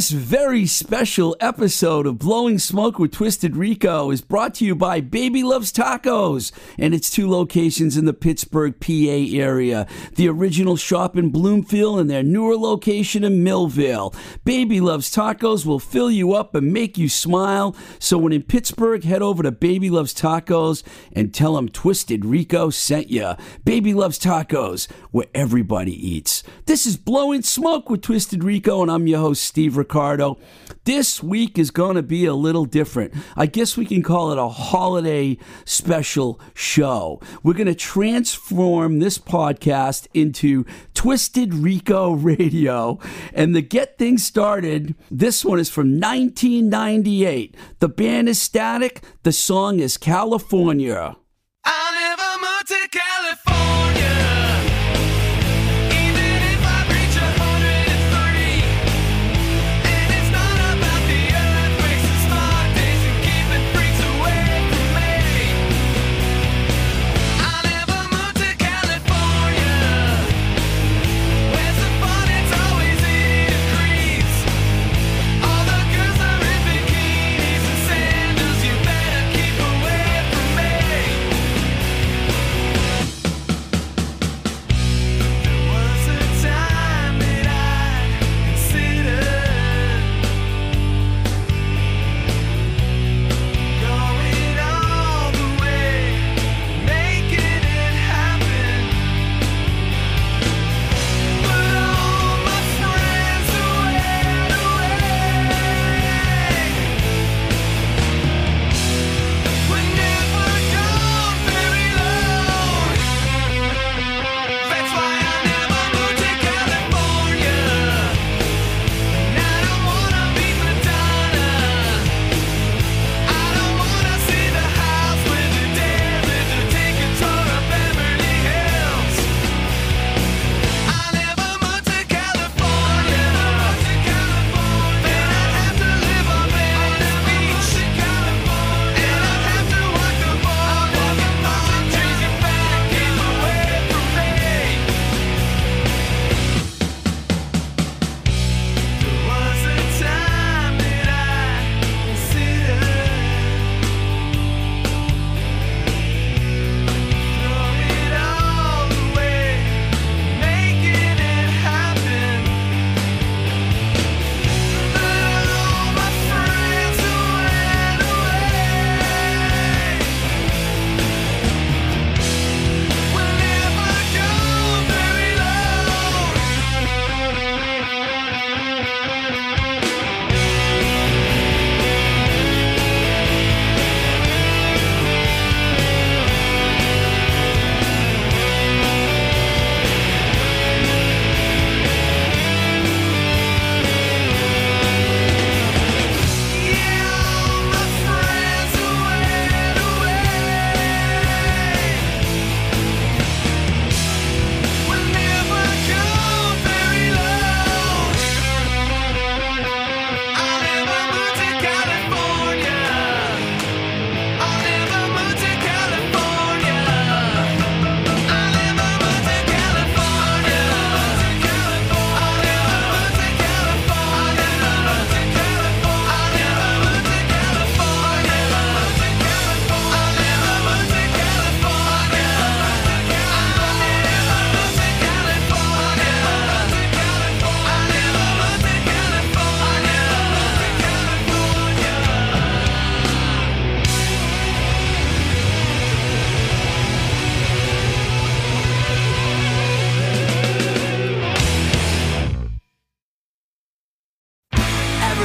This very special episode of Blowing Smoke with Twisted Rico is brought to you by Baby Loves Tacos and its two locations in the Pittsburgh, PA area. The original shop in Bloomfield and their newer location in Millvale. Baby Loves Tacos will fill you up and make you smile. So when in Pittsburgh, head over to Baby Loves Tacos and tell them Twisted Rico sent you. Baby Loves Tacos, where everybody eats. This is Blowing Smoke with Twisted Rico, and I'm your host, Steve Ricardo. This week is going to be a little different. I guess we can call it a holiday special show. We're going to transform this podcast into Twisted Rico Radio. And to get things started, this one is from 1998. The band is Static, the song is California. I'll never move to California.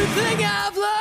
everything I've learned.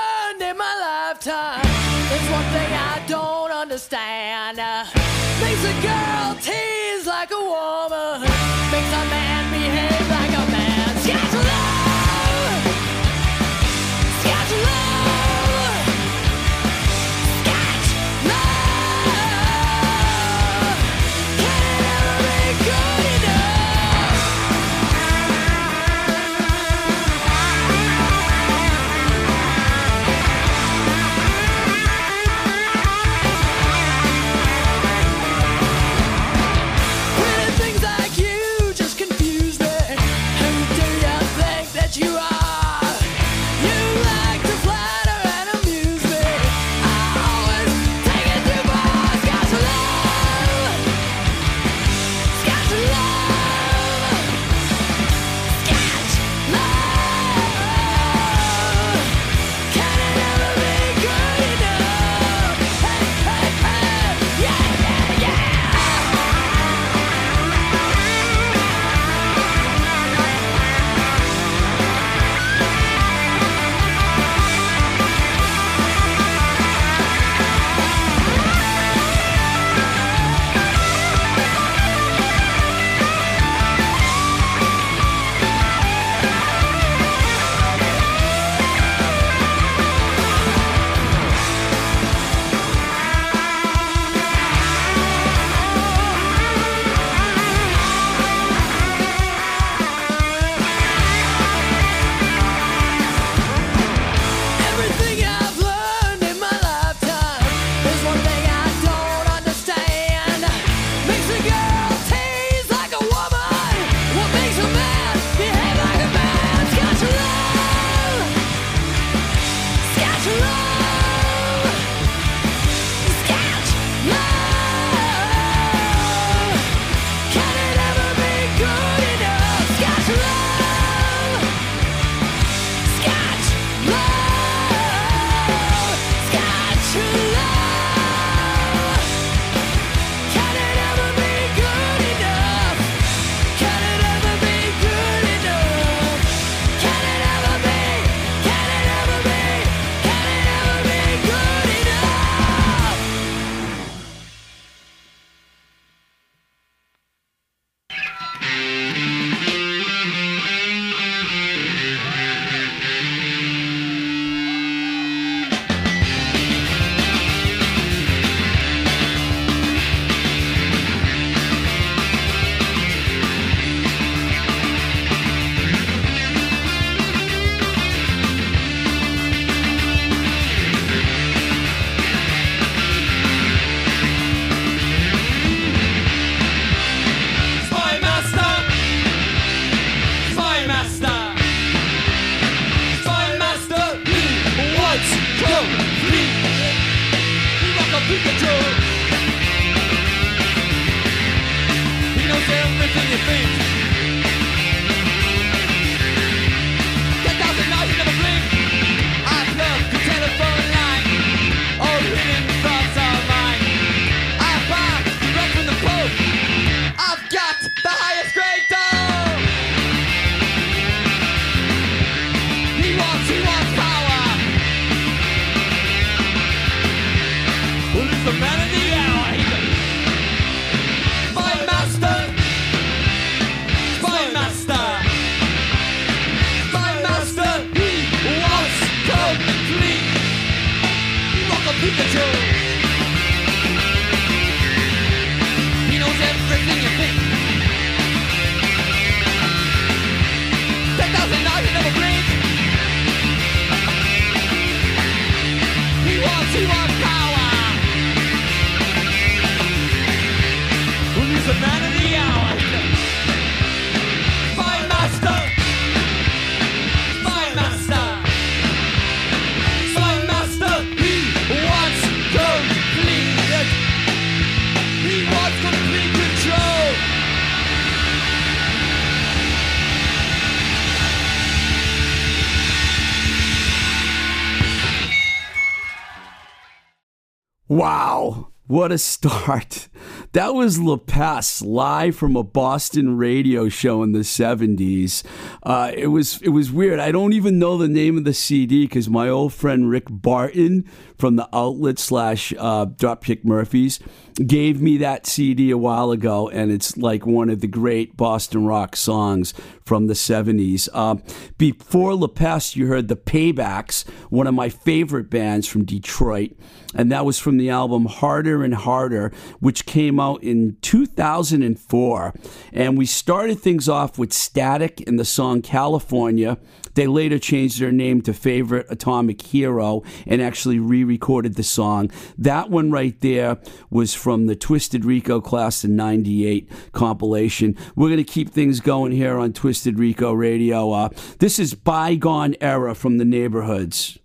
What a start. That was La Peste live from a Boston radio show in the '70s. Uh, it was it was weird. I don't even know the name of the CD because my old friend Rick Barton from the Outlet slash uh, Dropkick Murphys gave me that CD a while ago, and it's like one of the great Boston rock songs from the '70s. Uh, before La Peste, you heard the Paybacks, one of my favorite bands from Detroit, and that was from the album Harder and Harder, which came out in 2004. And we started things off with Static in the song California. They later changed their name to Favorite Atomic Hero and actually re recorded the song. That one right there was from the Twisted Rico Class in 98 compilation. We're going to keep things going here on Twisted Rico Radio. Uh, this is Bygone Era from the Neighborhoods.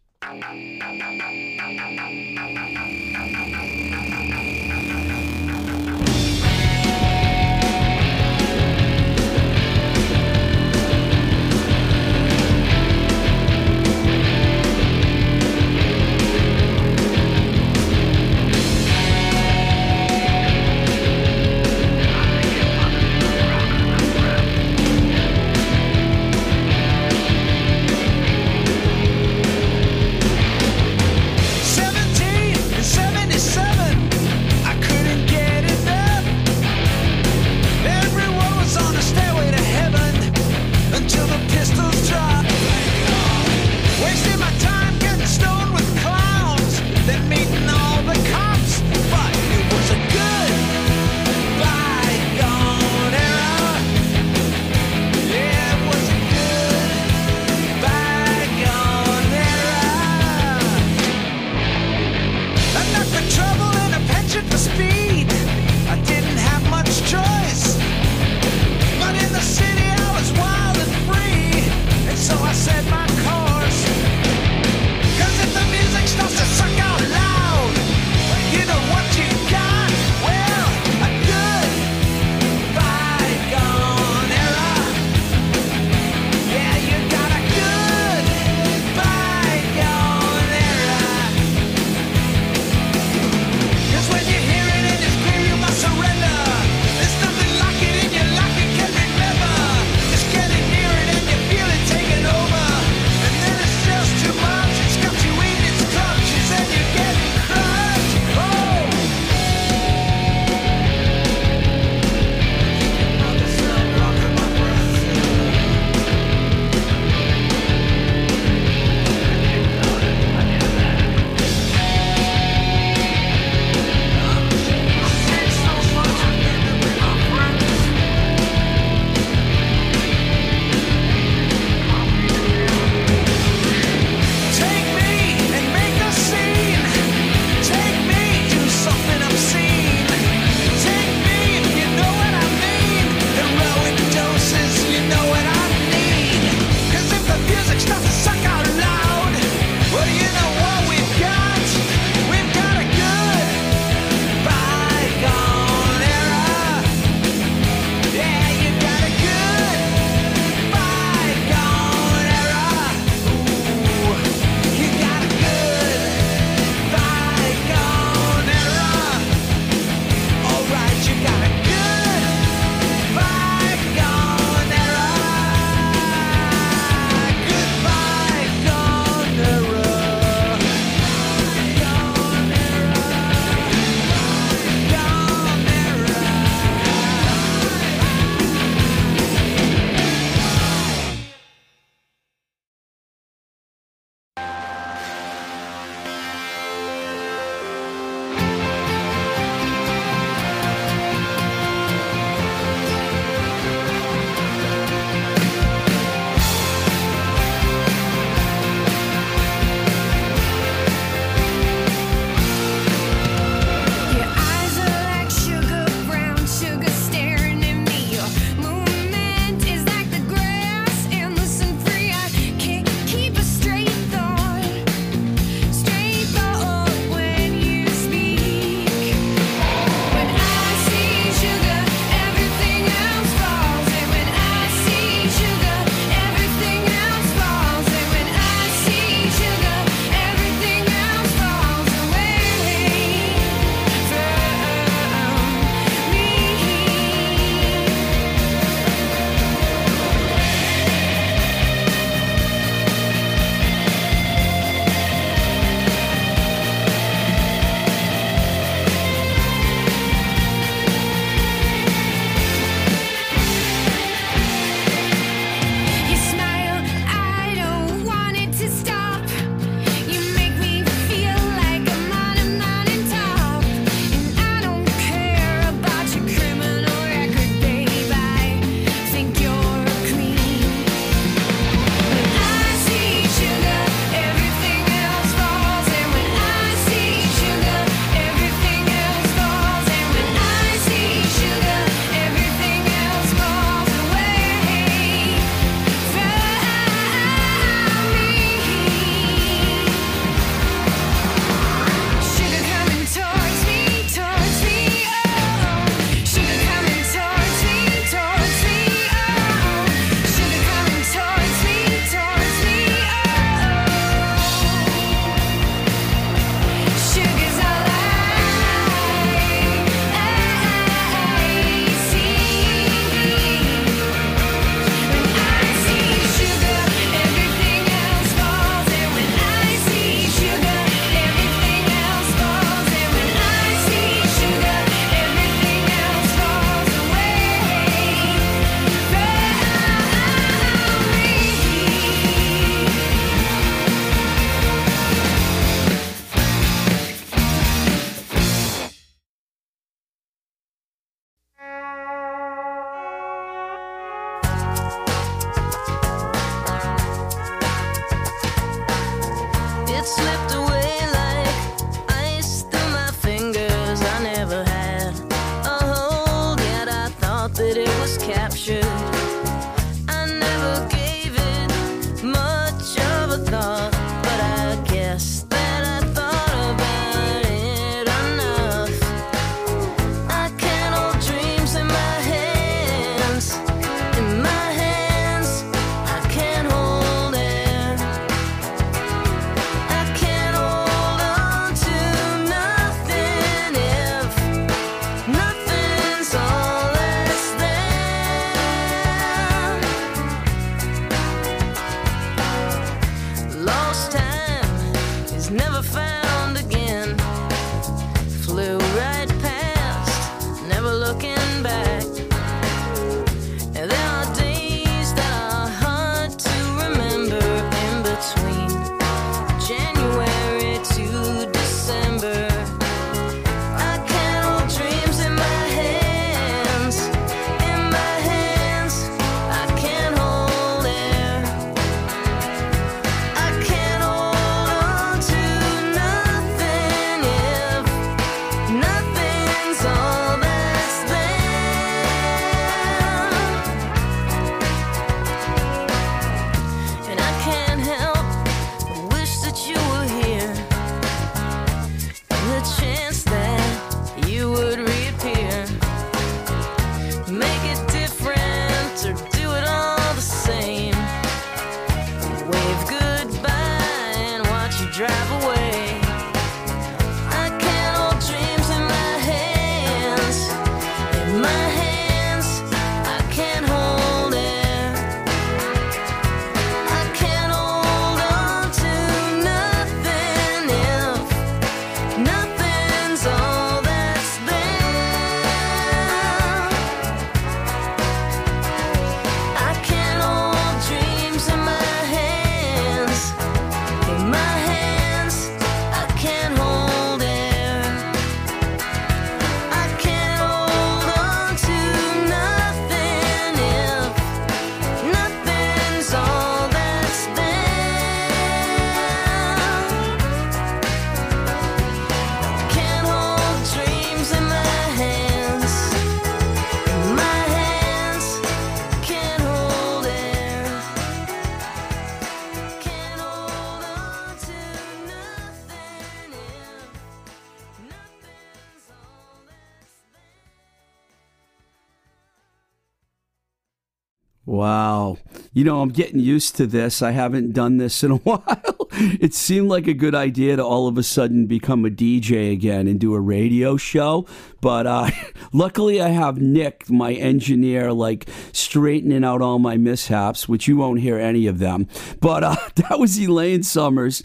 You know, I'm getting used to this. I haven't done this in a while. It seemed like a good idea to all of a sudden become a DJ again and do a radio show. But uh, luckily, I have Nick, my engineer, like straightening out all my mishaps, which you won't hear any of them. But uh, that was Elaine Summers.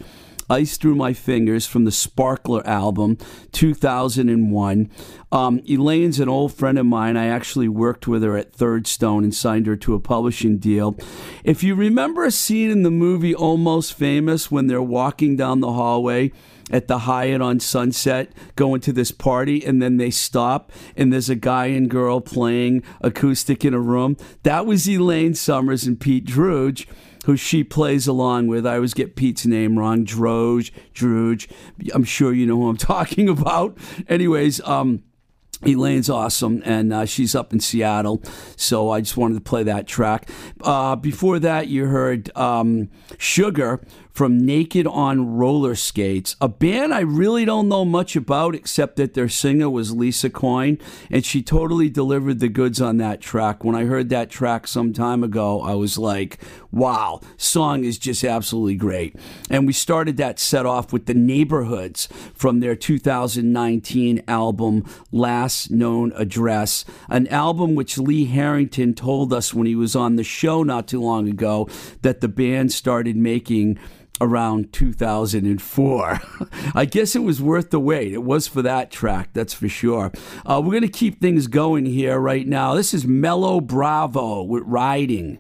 Ice Through My Fingers from the Sparkler album, 2001. Um, Elaine's an old friend of mine. I actually worked with her at Third Stone and signed her to a publishing deal. If you remember a scene in the movie Almost Famous when they're walking down the hallway, at the Hyatt on Sunset going to this party and then they stop and there's a guy and girl playing acoustic in a room. That was Elaine Summers and Pete Druge who she plays along with. I always get Pete's name wrong. Droge, Druge. I'm sure you know who I'm talking about. Anyways, um, Elaine's awesome, and uh, she's up in Seattle. So I just wanted to play that track. Uh, before that, you heard um, Sugar from Naked on Roller Skates, a band I really don't know much about except that their singer was Lisa Coyne, and she totally delivered the goods on that track. When I heard that track some time ago, I was like, wow, song is just absolutely great. And we started that set off with the Neighborhoods from their 2019 album Last Known Address, an album which Lee Harrington told us when he was on the show not too long ago that the band started making around 2004. I guess it was worth the wait. It was for that track, that's for sure. Uh, we're going to keep things going here right now. This is Mellow Bravo with Riding.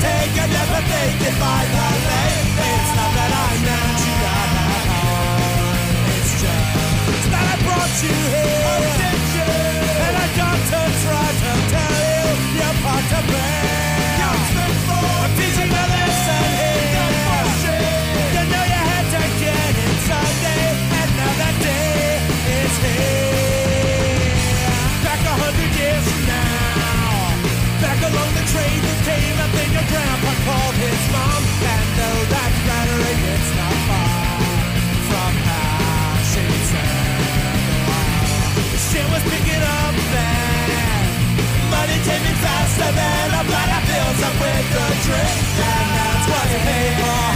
Take and never thinking by the lane. It's not that I'm not you. It's just that I brought you here. Grandpa called his mom, and though that's flattering, it's not far from how she said. Shit was picking up then. Money came in faster than a bladder fills up with the drink. And that's what you pay for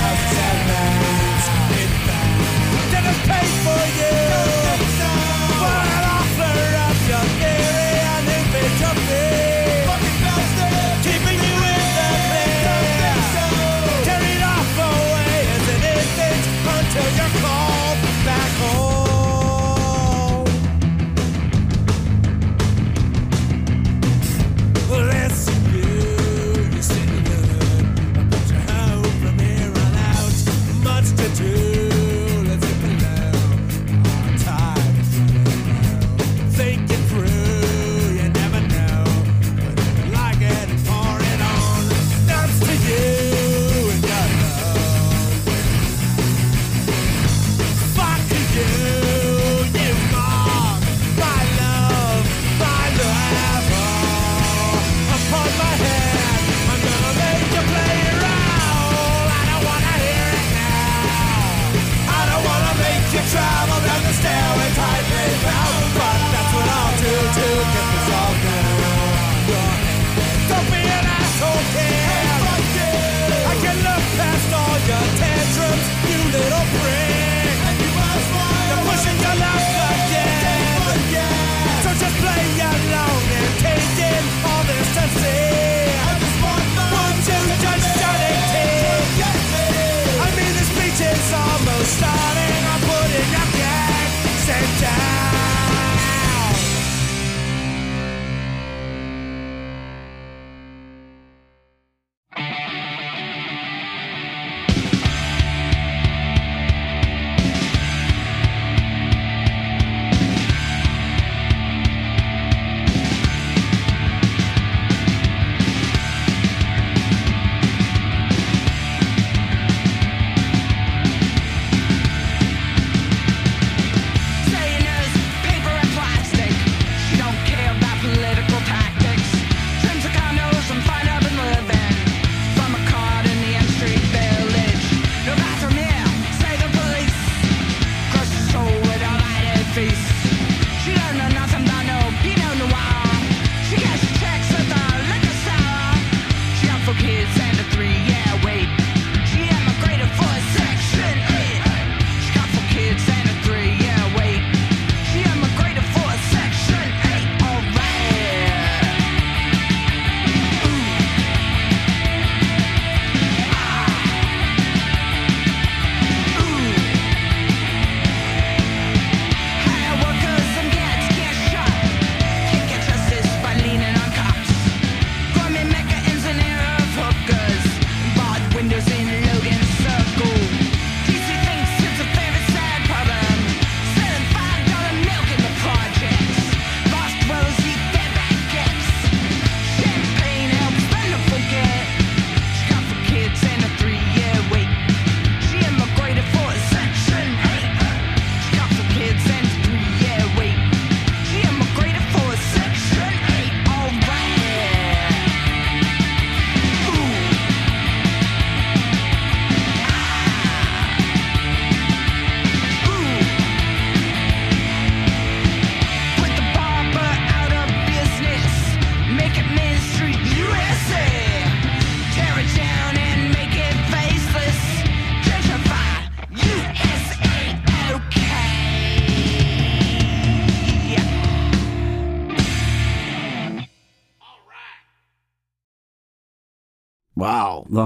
and names. In fact, didn't pay for you.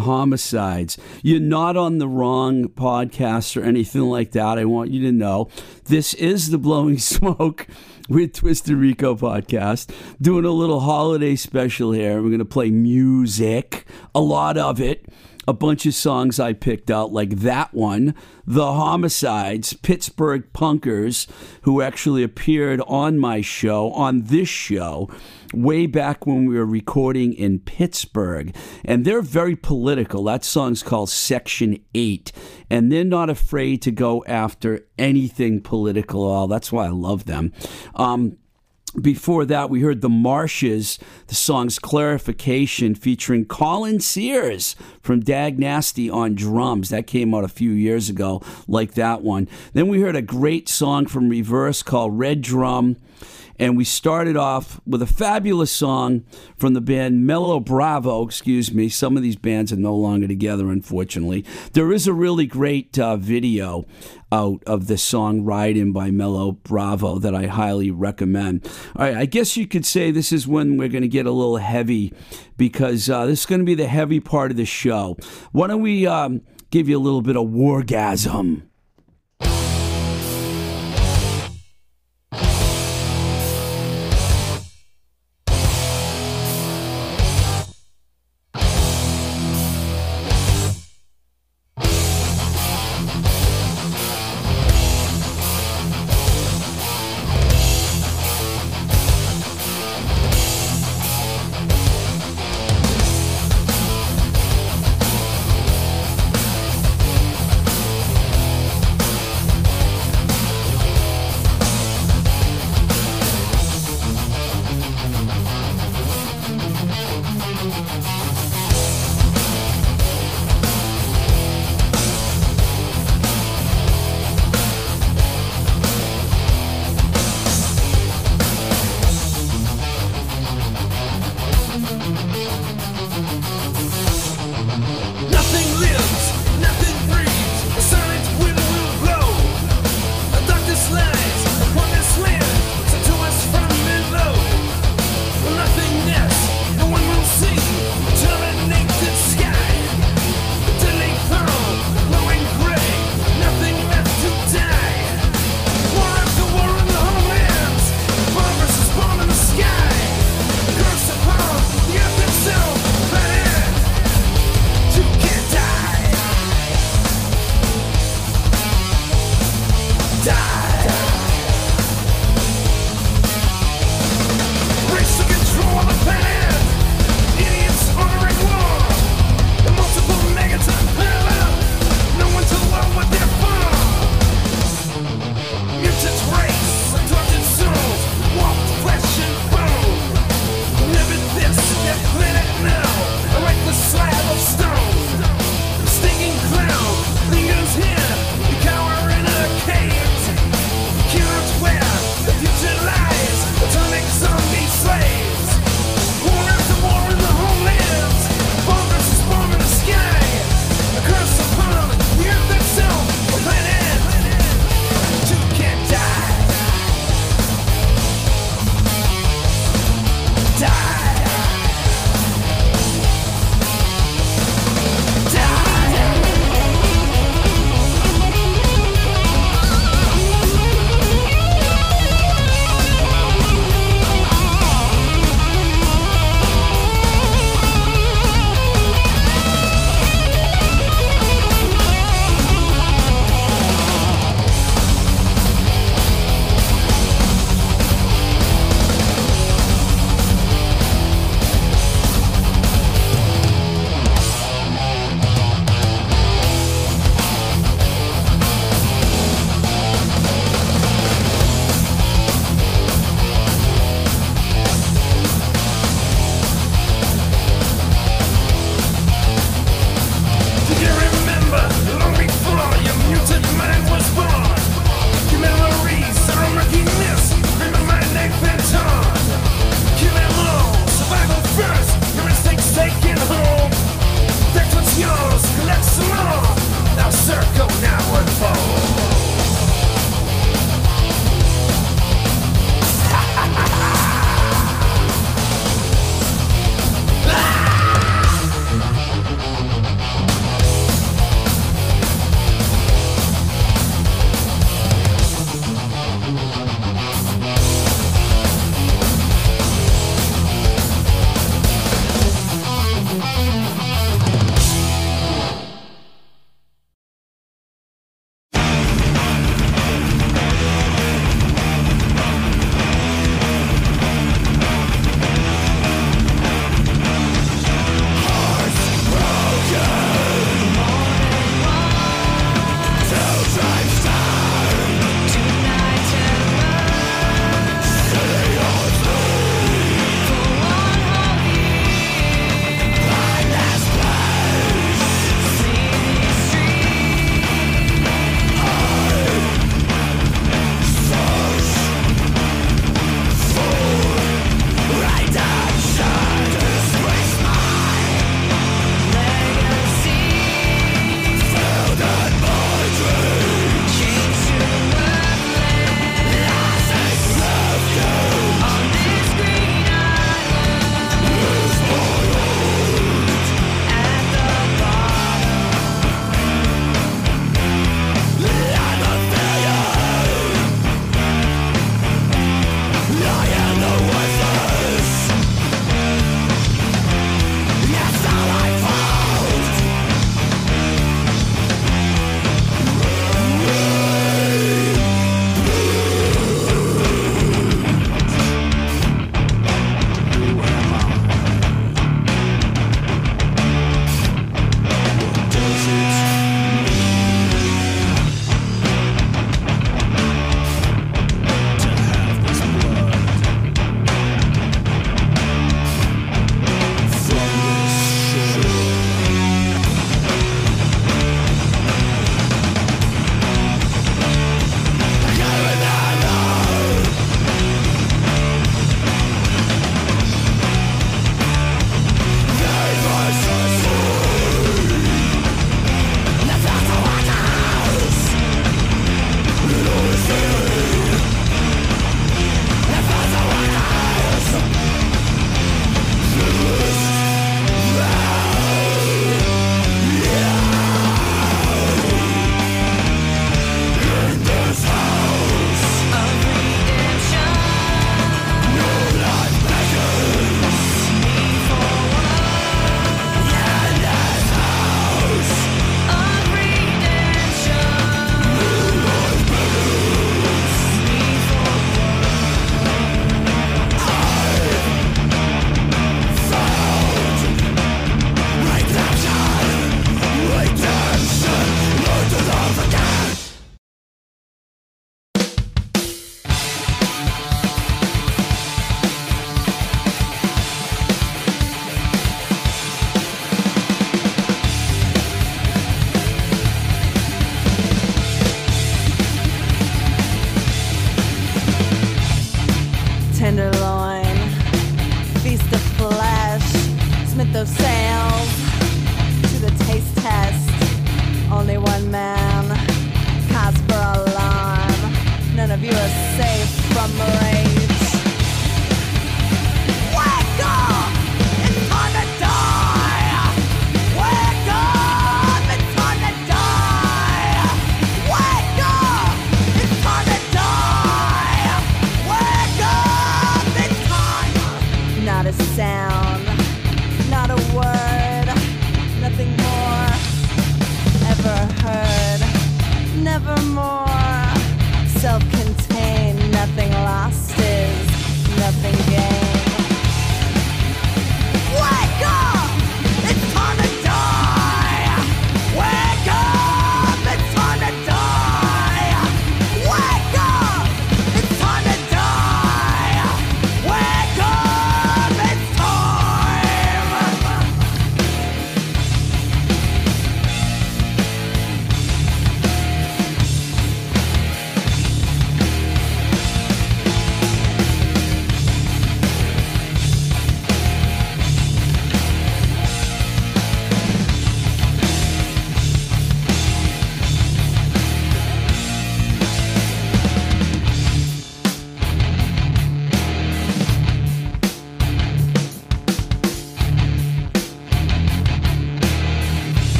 Homicides. You're not on the wrong podcast or anything like that. I want you to know this is the Blowing Smoke with Twisted Rico podcast. Doing a little holiday special here. We're going to play music, a lot of it. A bunch of songs I picked out, like that one, The Homicides, Pittsburgh Punkers, who actually appeared on my show, on this show way back when we were recording in Pittsburgh. And they're very political. That song's called Section 8. And they're not afraid to go after anything political at all. That's why I love them. Um, before that, we heard The Marshes, the song's Clarification, featuring Colin Sears from Dag Nasty on drums. That came out a few years ago, like that one. Then we heard a great song from Reverse called Red Drum. And we started off with a fabulous song from the band Mellow Bravo. Excuse me. Some of these bands are no longer together, unfortunately. There is a really great uh, video out of the song Riding by Mellow Bravo that I highly recommend. All right, I guess you could say this is when we're going to get a little heavy because uh, this is going to be the heavy part of the show. Why don't we um, give you a little bit of wargasm?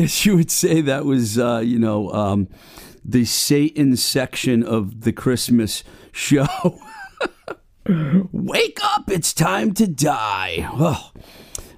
Guess you would say that was, uh, you know, um, the Satan section of the Christmas show. Wake up! It's time to die. Oh,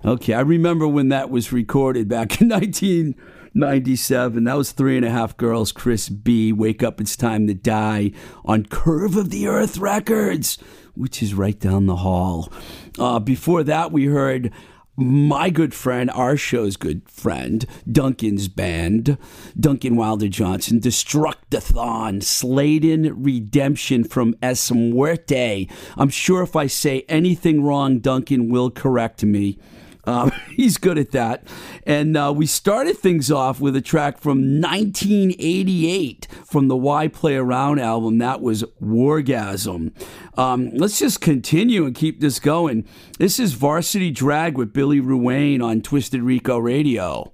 okay. I remember when that was recorded back in 1997. That was Three and a Half Girls, Chris B. Wake up! It's time to die on Curve of the Earth Records, which is right down the hall. Uh, before that, we heard my good friend, our show's good friend, Duncan's band, Duncan Wilder Johnson, Destructathon, Sladen Redemption from Es Muerte. I'm sure if I say anything wrong, Duncan will correct me. Um, he's good at that. And uh, we started things off with a track from 1988 from the Why Play Around album. That was Wargasm. Um, let's just continue and keep this going. This is Varsity Drag with Billy Ruane on Twisted Rico Radio.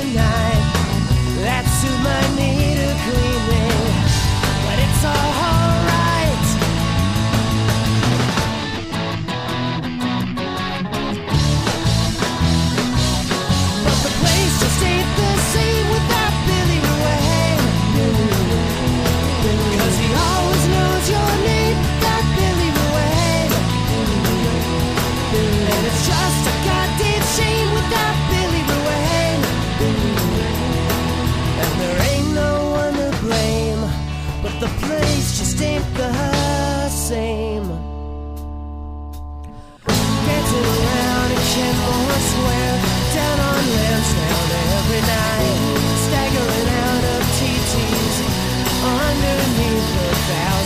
Tonight.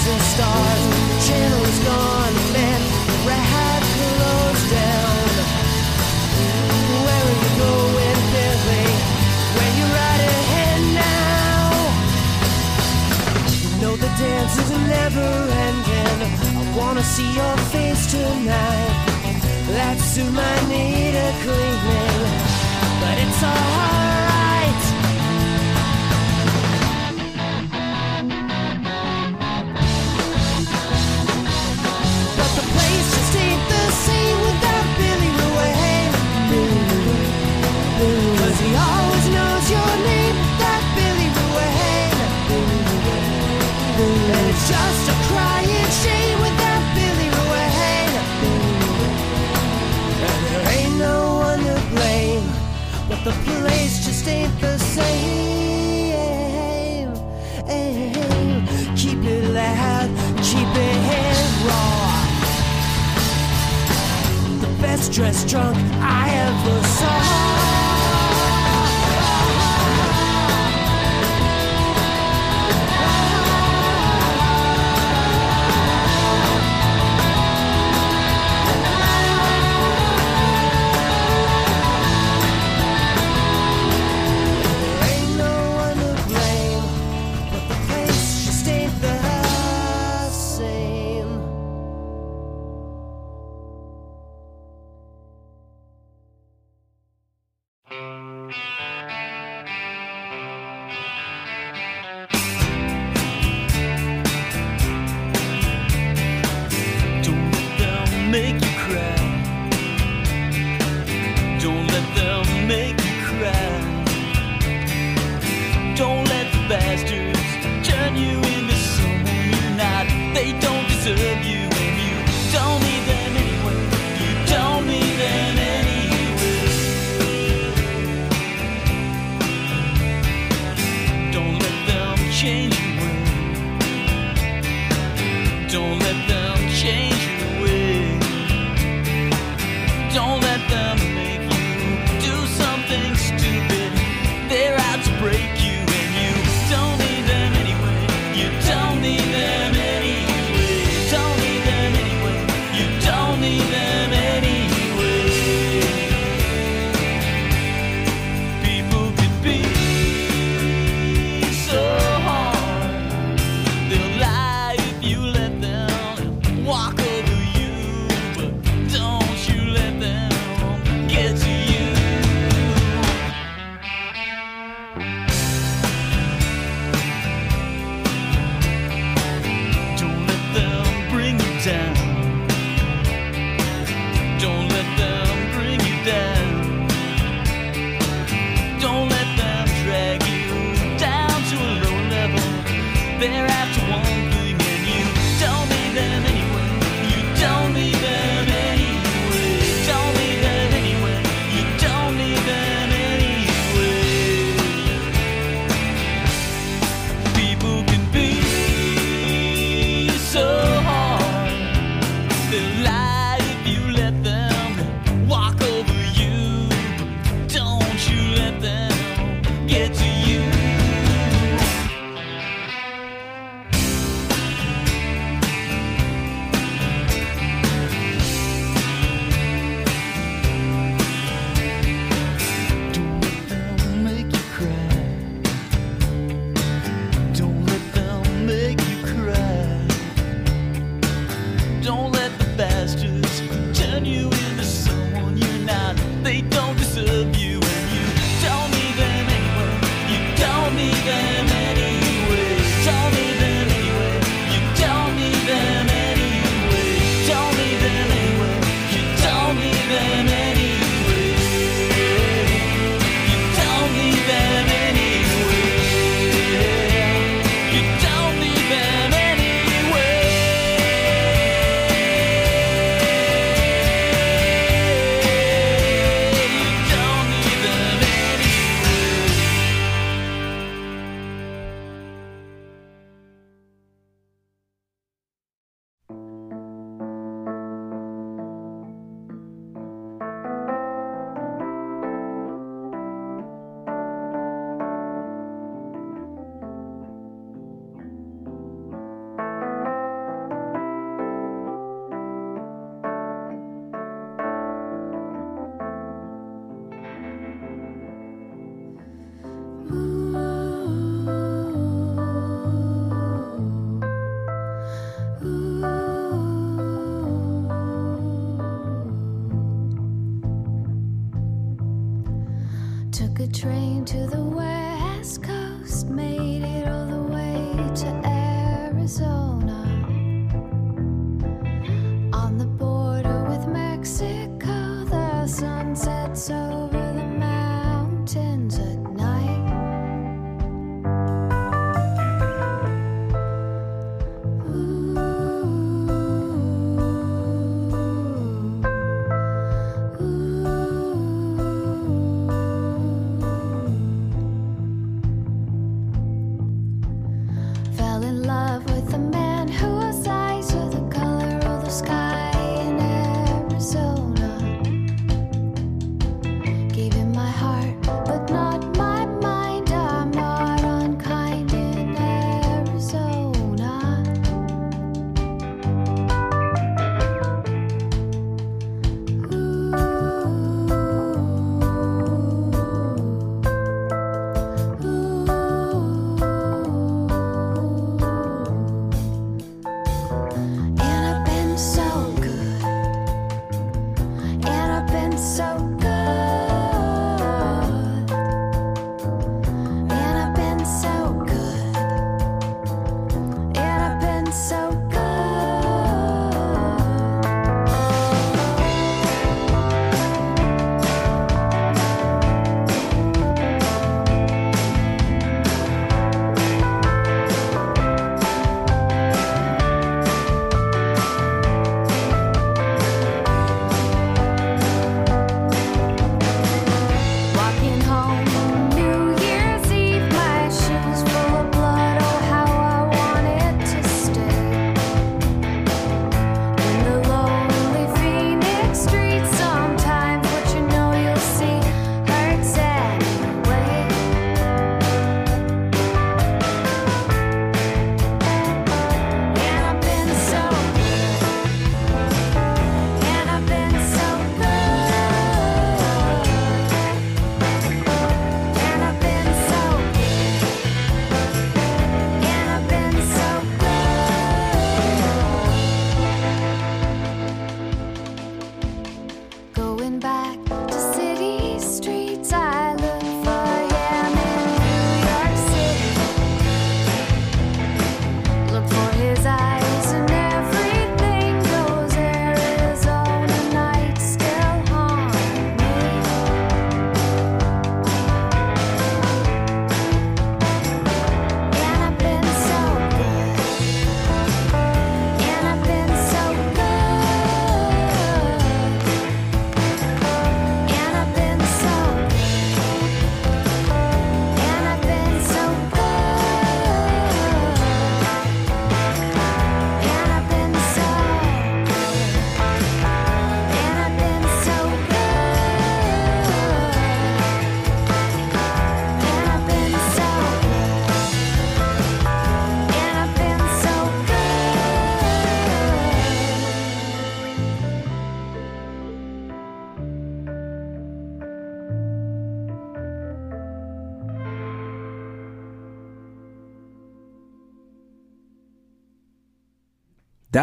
and stars. Channel is gone, man. Rat closed down. Where are you going, Billy? Where you're right ahead now. You know the dance is never ending. I wanna see your face tonight. That's to my need a cleaning, but it's alright. ain't the same. Keep it loud, keep it raw. The best dressed drunk I ever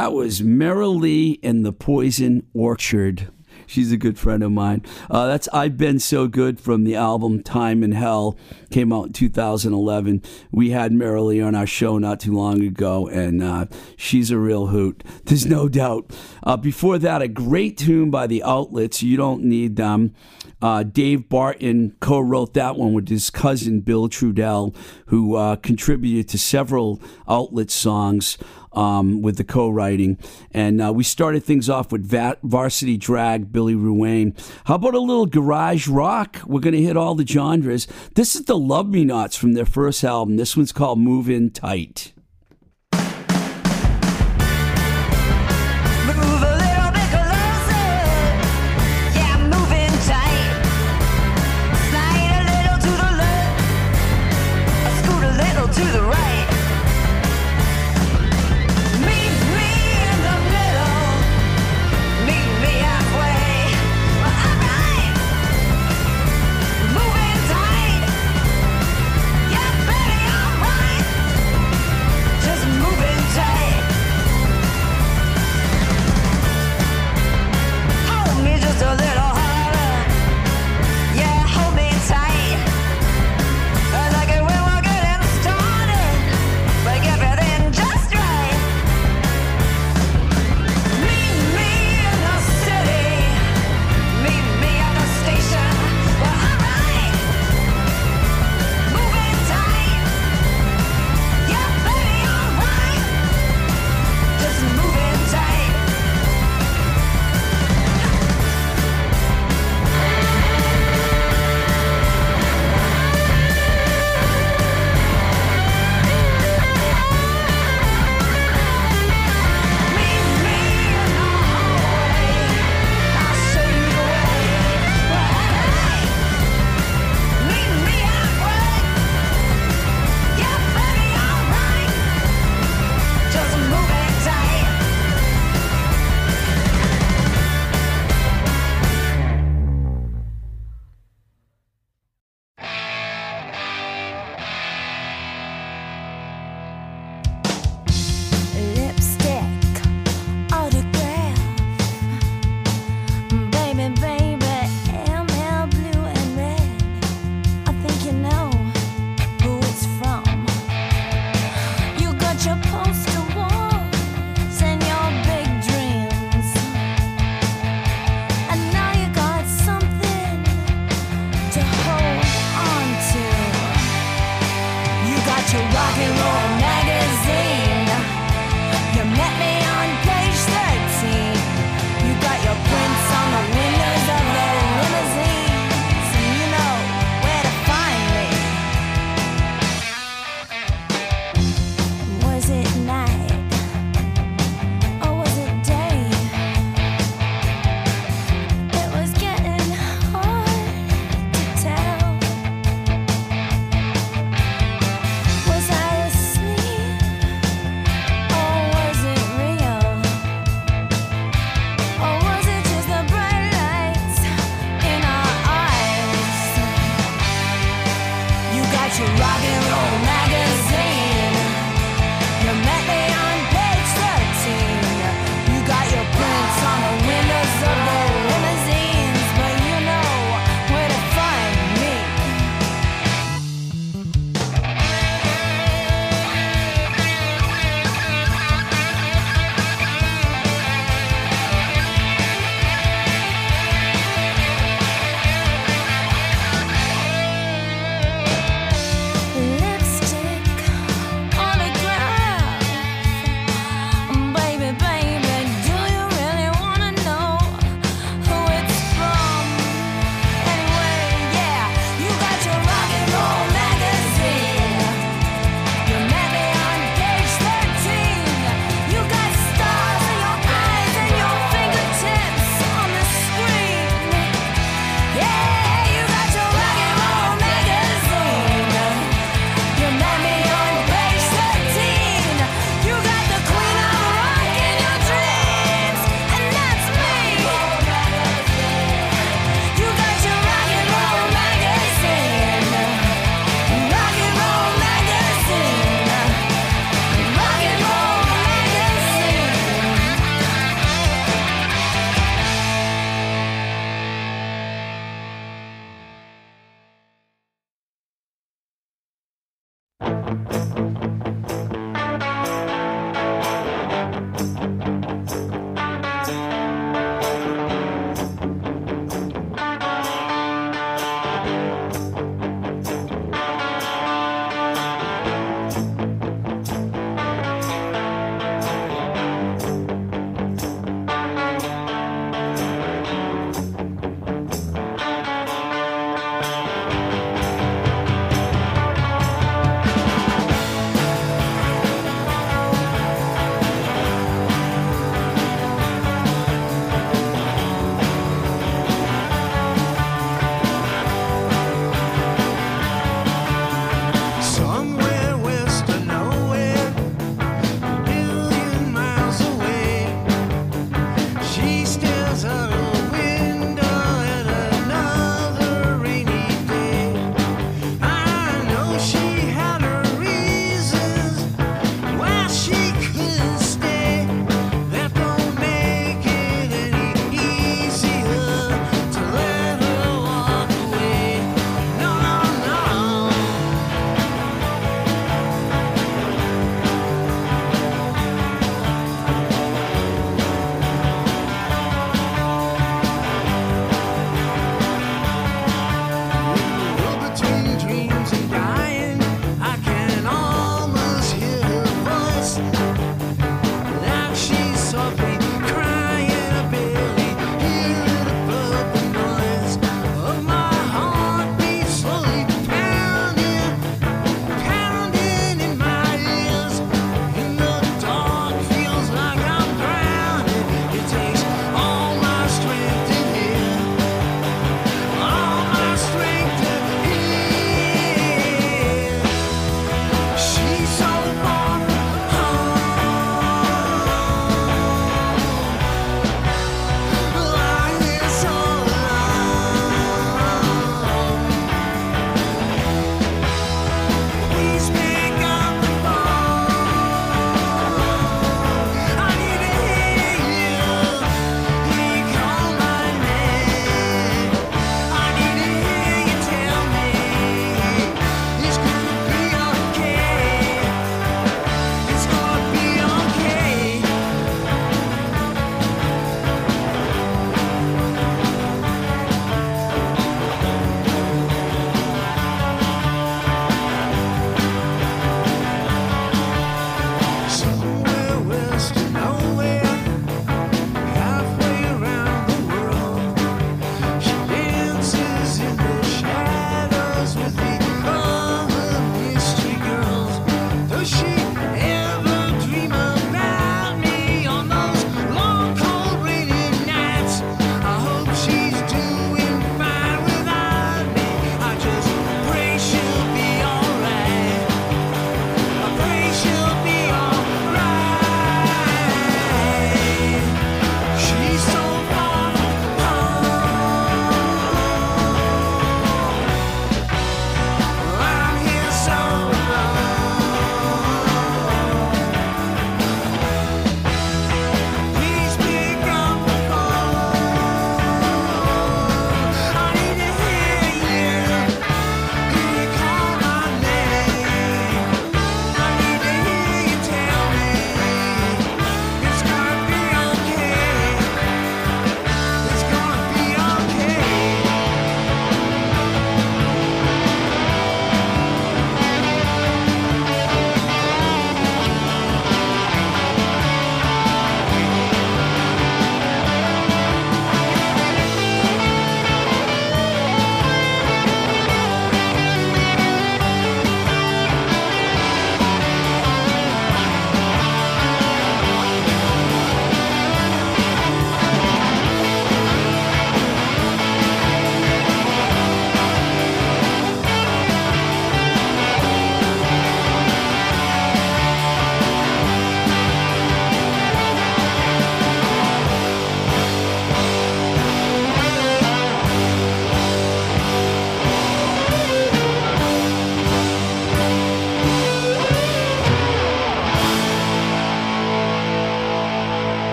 That was Merrill Lee the Poison Orchard. She's a good friend of mine. Uh, that's I've Been So Good from the album Time in Hell. Came out in 2011. We had Merrill Lee on our show not too long ago, and uh, she's a real hoot. There's no doubt. Uh, before that, a great tune by the Outlets. You don't need them. Uh, Dave Barton co wrote that one with his cousin Bill Trudell, who uh, contributed to several outlet songs um, with the co writing. And uh, we started things off with Va- Varsity Drag, Billy Ruane. How about a little garage rock? We're going to hit all the genres. This is the Love Me Nots from their first album. This one's called Move In Tight.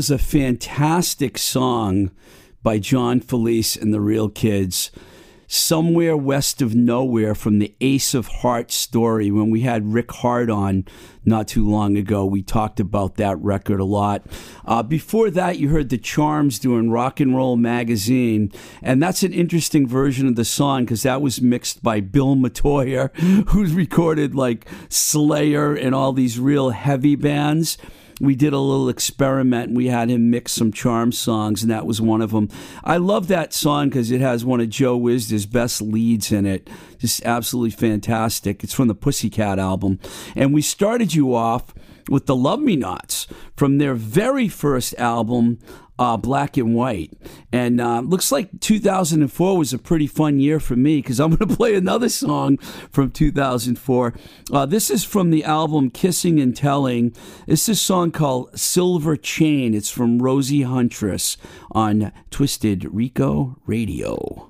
Was a fantastic song by John Felice and the Real Kids. Somewhere West of Nowhere from the Ace of Hearts story. When we had Rick Harte on not too long ago, we talked about that record a lot. Uh, before that, you heard the Charms doing Rock and Roll Magazine, and that's an interesting version of the song because that was mixed by Bill Metoyer, who's recorded like Slayer and all these real heavy bands we did a little experiment we had him mix some charm songs and that was one of them i love that song because it has one of Joe Wizda's best leads in it. Just absolutely fantastic. It's from the pussycat album. And we started you off with the love me nots from their very first album uh, black and white. And uh, looks like 2004 was a pretty fun year for me because I'm going to play another song from 2004. Uh, this is from the album Kissing and Telling. It's a song called Silver Chain. It's from Rosie Huntress on Twisted Rico Radio.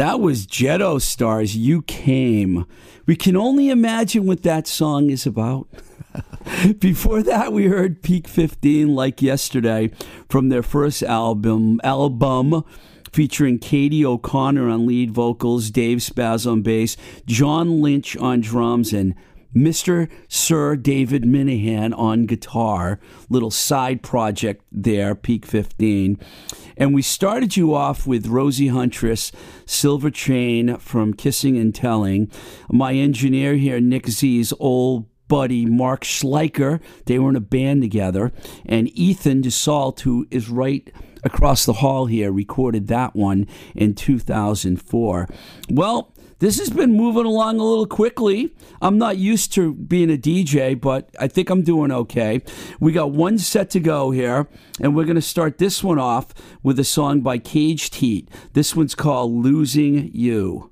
That was Jetto Stars. You came. We can only imagine what that song is about. Before that, we heard Peak 15 like yesterday from their first album, album featuring Katie O'Connor on lead vocals, Dave Spaz on bass, John Lynch on drums, and Mr. Sir David Minehan on guitar. Little side project there, Peak 15. And we started you off with Rosie Huntress, Silver Chain from Kissing and Telling. My engineer here, Nick Z's old buddy Mark Schleicher. They were in a band together. And Ethan DeSalt, who is right across the hall here, recorded that one in 2004. Well, this has been moving along a little quickly. I'm not used to being a DJ, but I think I'm doing okay. We got one set to go here, and we're going to start this one off with a song by Caged Heat. This one's called Losing You.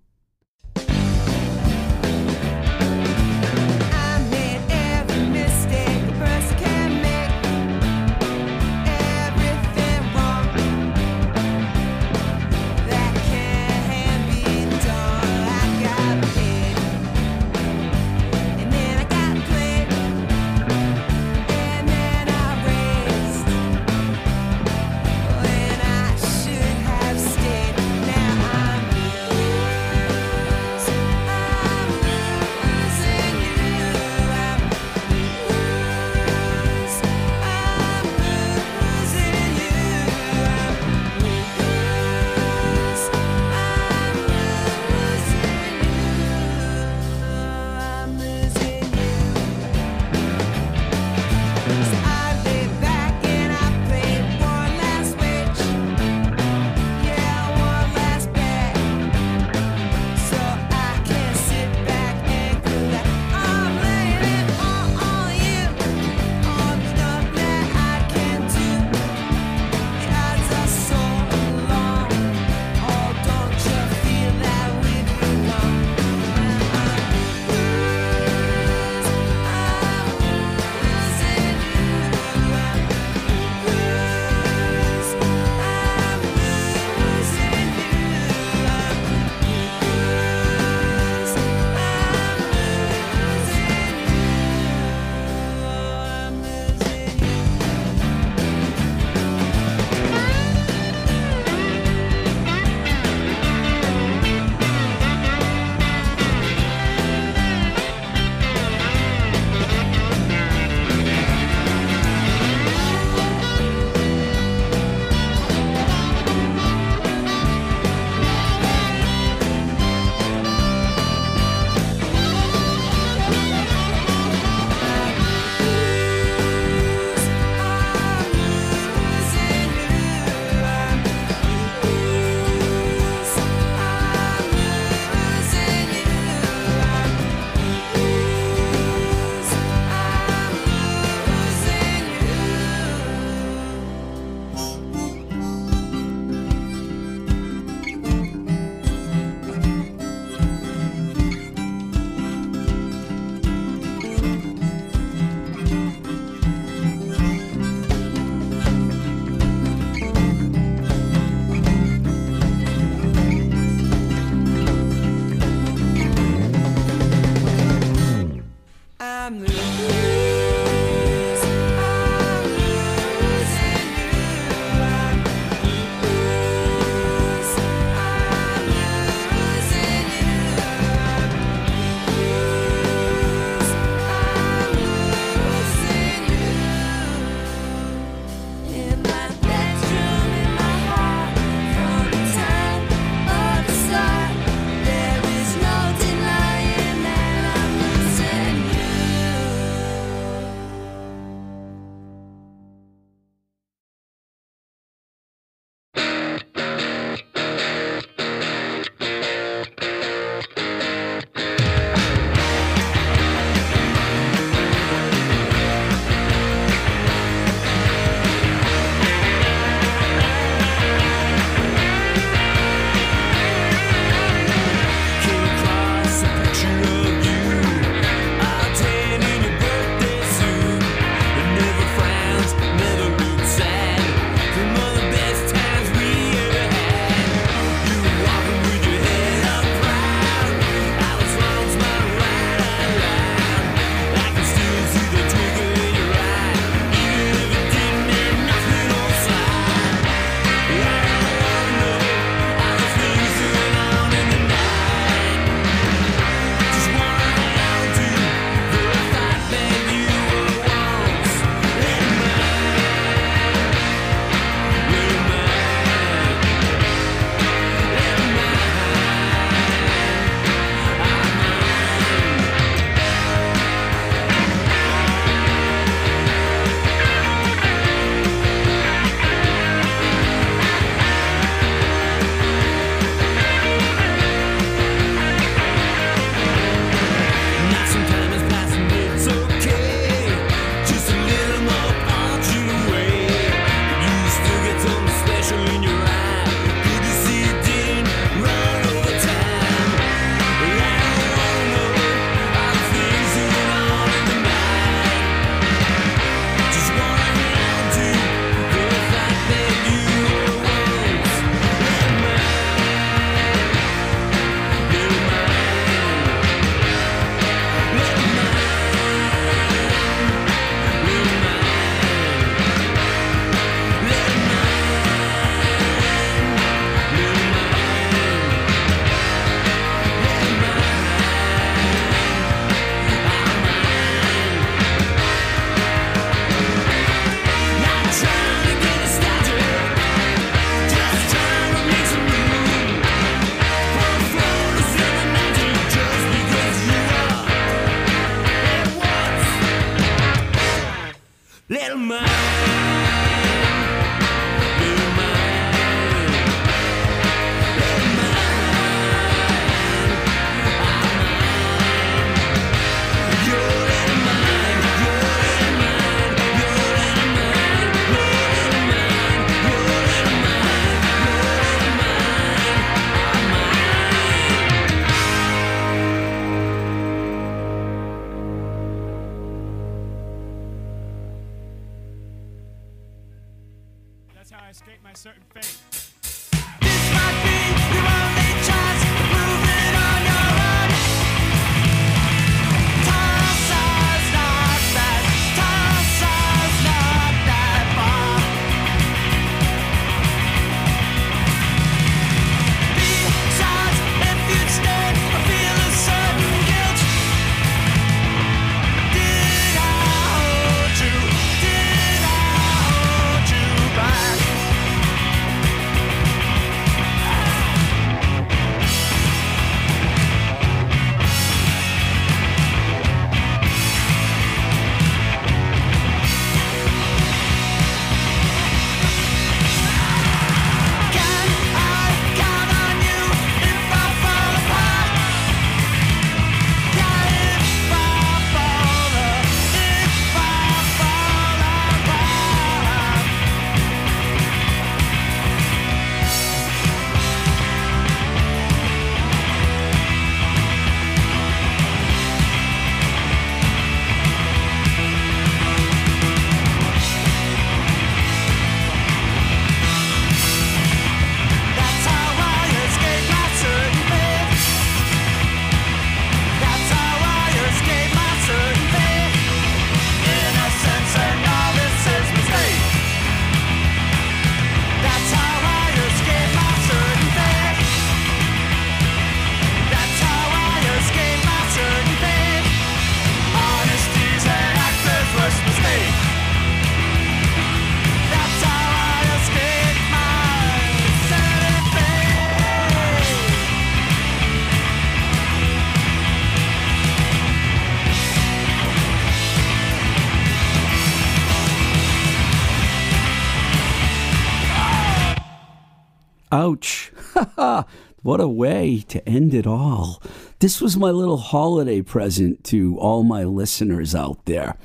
What a way to end it all. This was my little holiday present to all my listeners out there.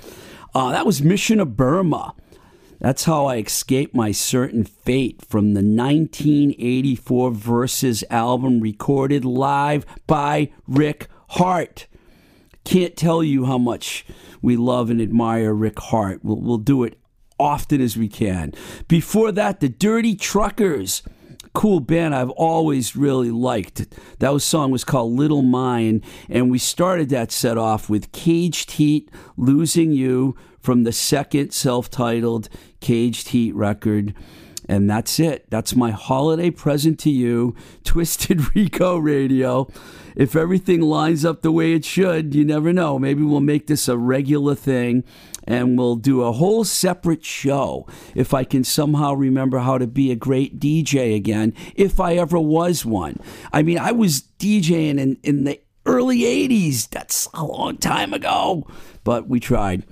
Uh, that was Mission of Burma. That's how I escaped my certain fate from the 1984 Versus album recorded live by Rick Harte. Can't tell you how much we love and admire Rick Harte. We'll, we'll do it often as we can. Before that, the Dirty Truckers. Cool band I've always really liked. That was song was called Little Mine, and we started that set off with Caged Heat, Losing You from the second self-titled Caged Heat record. And that's it. That's my holiday present to you, Twisted Rico Radio. If everything lines up the way it should, you never know. Maybe we'll make this a regular thing and we'll do a whole separate show if I can somehow remember how to be a great DJ again, if I ever was one. I mean, I was DJing in, in the early 80s. That's a long time ago, but we tried.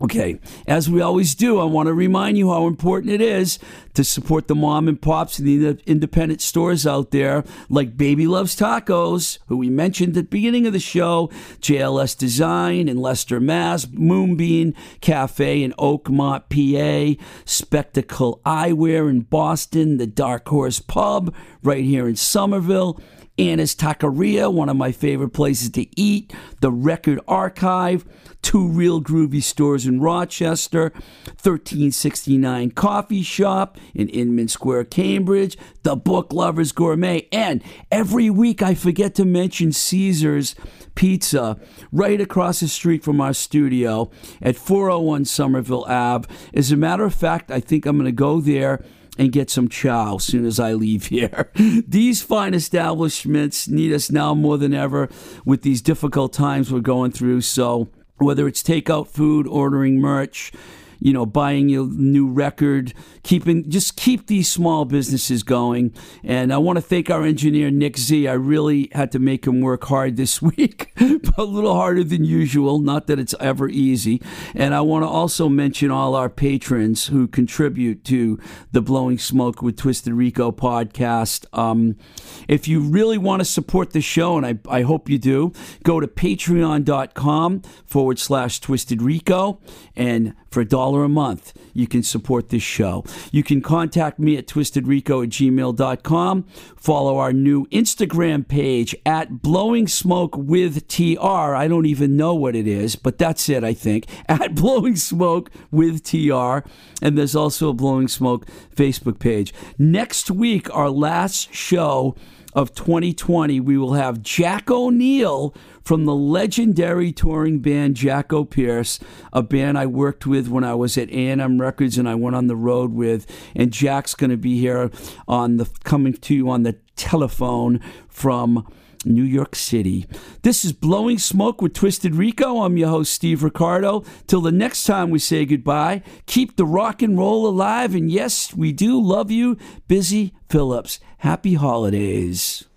Okay, as we always do, I want to remind you how important it is to support the mom and pops and the independent stores out there, like Baby Loves Tacos, who we mentioned at the beginning of the show, JLS Design in Leicester, Mass, Moonbeam Cafe in Oakmont, PA, Spectacle Eyewear in Boston, the Dark Horse Pub right here in Somerville. Anna's Taqueria, one of my favorite places to eat, the Record Archive, two real groovy stores in Rochester, 1369 Coffee Shop in Inman Square, Cambridge, the Book Lovers Gourmet, and every week I forget to mention Caesar's Pizza right across the street from our studio at 401 Somerville Ave. As a matter of fact, I think I'm going to go there and get some chow as soon as I leave here. These fine establishments need us now more than ever with these difficult times we're going through. So, whether it's takeout food, ordering merch, you know, buying your new record, keeping just keep these small businesses going. And I want to thank our engineer Nick Z. I really had to make him work hard this week, a little harder than usual. Not that it's ever easy. And I want to also mention all our patrons who contribute to the Blowing Smoke with Twisted Rico podcast. Um, if you really want to support the show, and I, I hope you do, go to patreon.com forward slash Twisted Rico. And for a dollar a month, you can support this show. You can contact me at twistedrico at gmail.com. Follow our new Instagram page at Blowing Smoke with TR. I don't even know what it is, but that's it, I think. At Blowing Smoke with TR. And there's also a Blowing Smoke Facebook page. Next week, our last show of 2020, we will have Jack O'Neill from the legendary touring band Jackopierce, a band I worked with when I was at A&M Records and I went on the road with. And Jack's going to be here on the coming to you on the telephone from New York City. This is Blowing Smoke with Twisted Rico. I'm your host, Steve Ricardo. Till the next time we say goodbye, keep the rock and roll alive. And yes, we do love you, Busy Phillips. Happy holidays.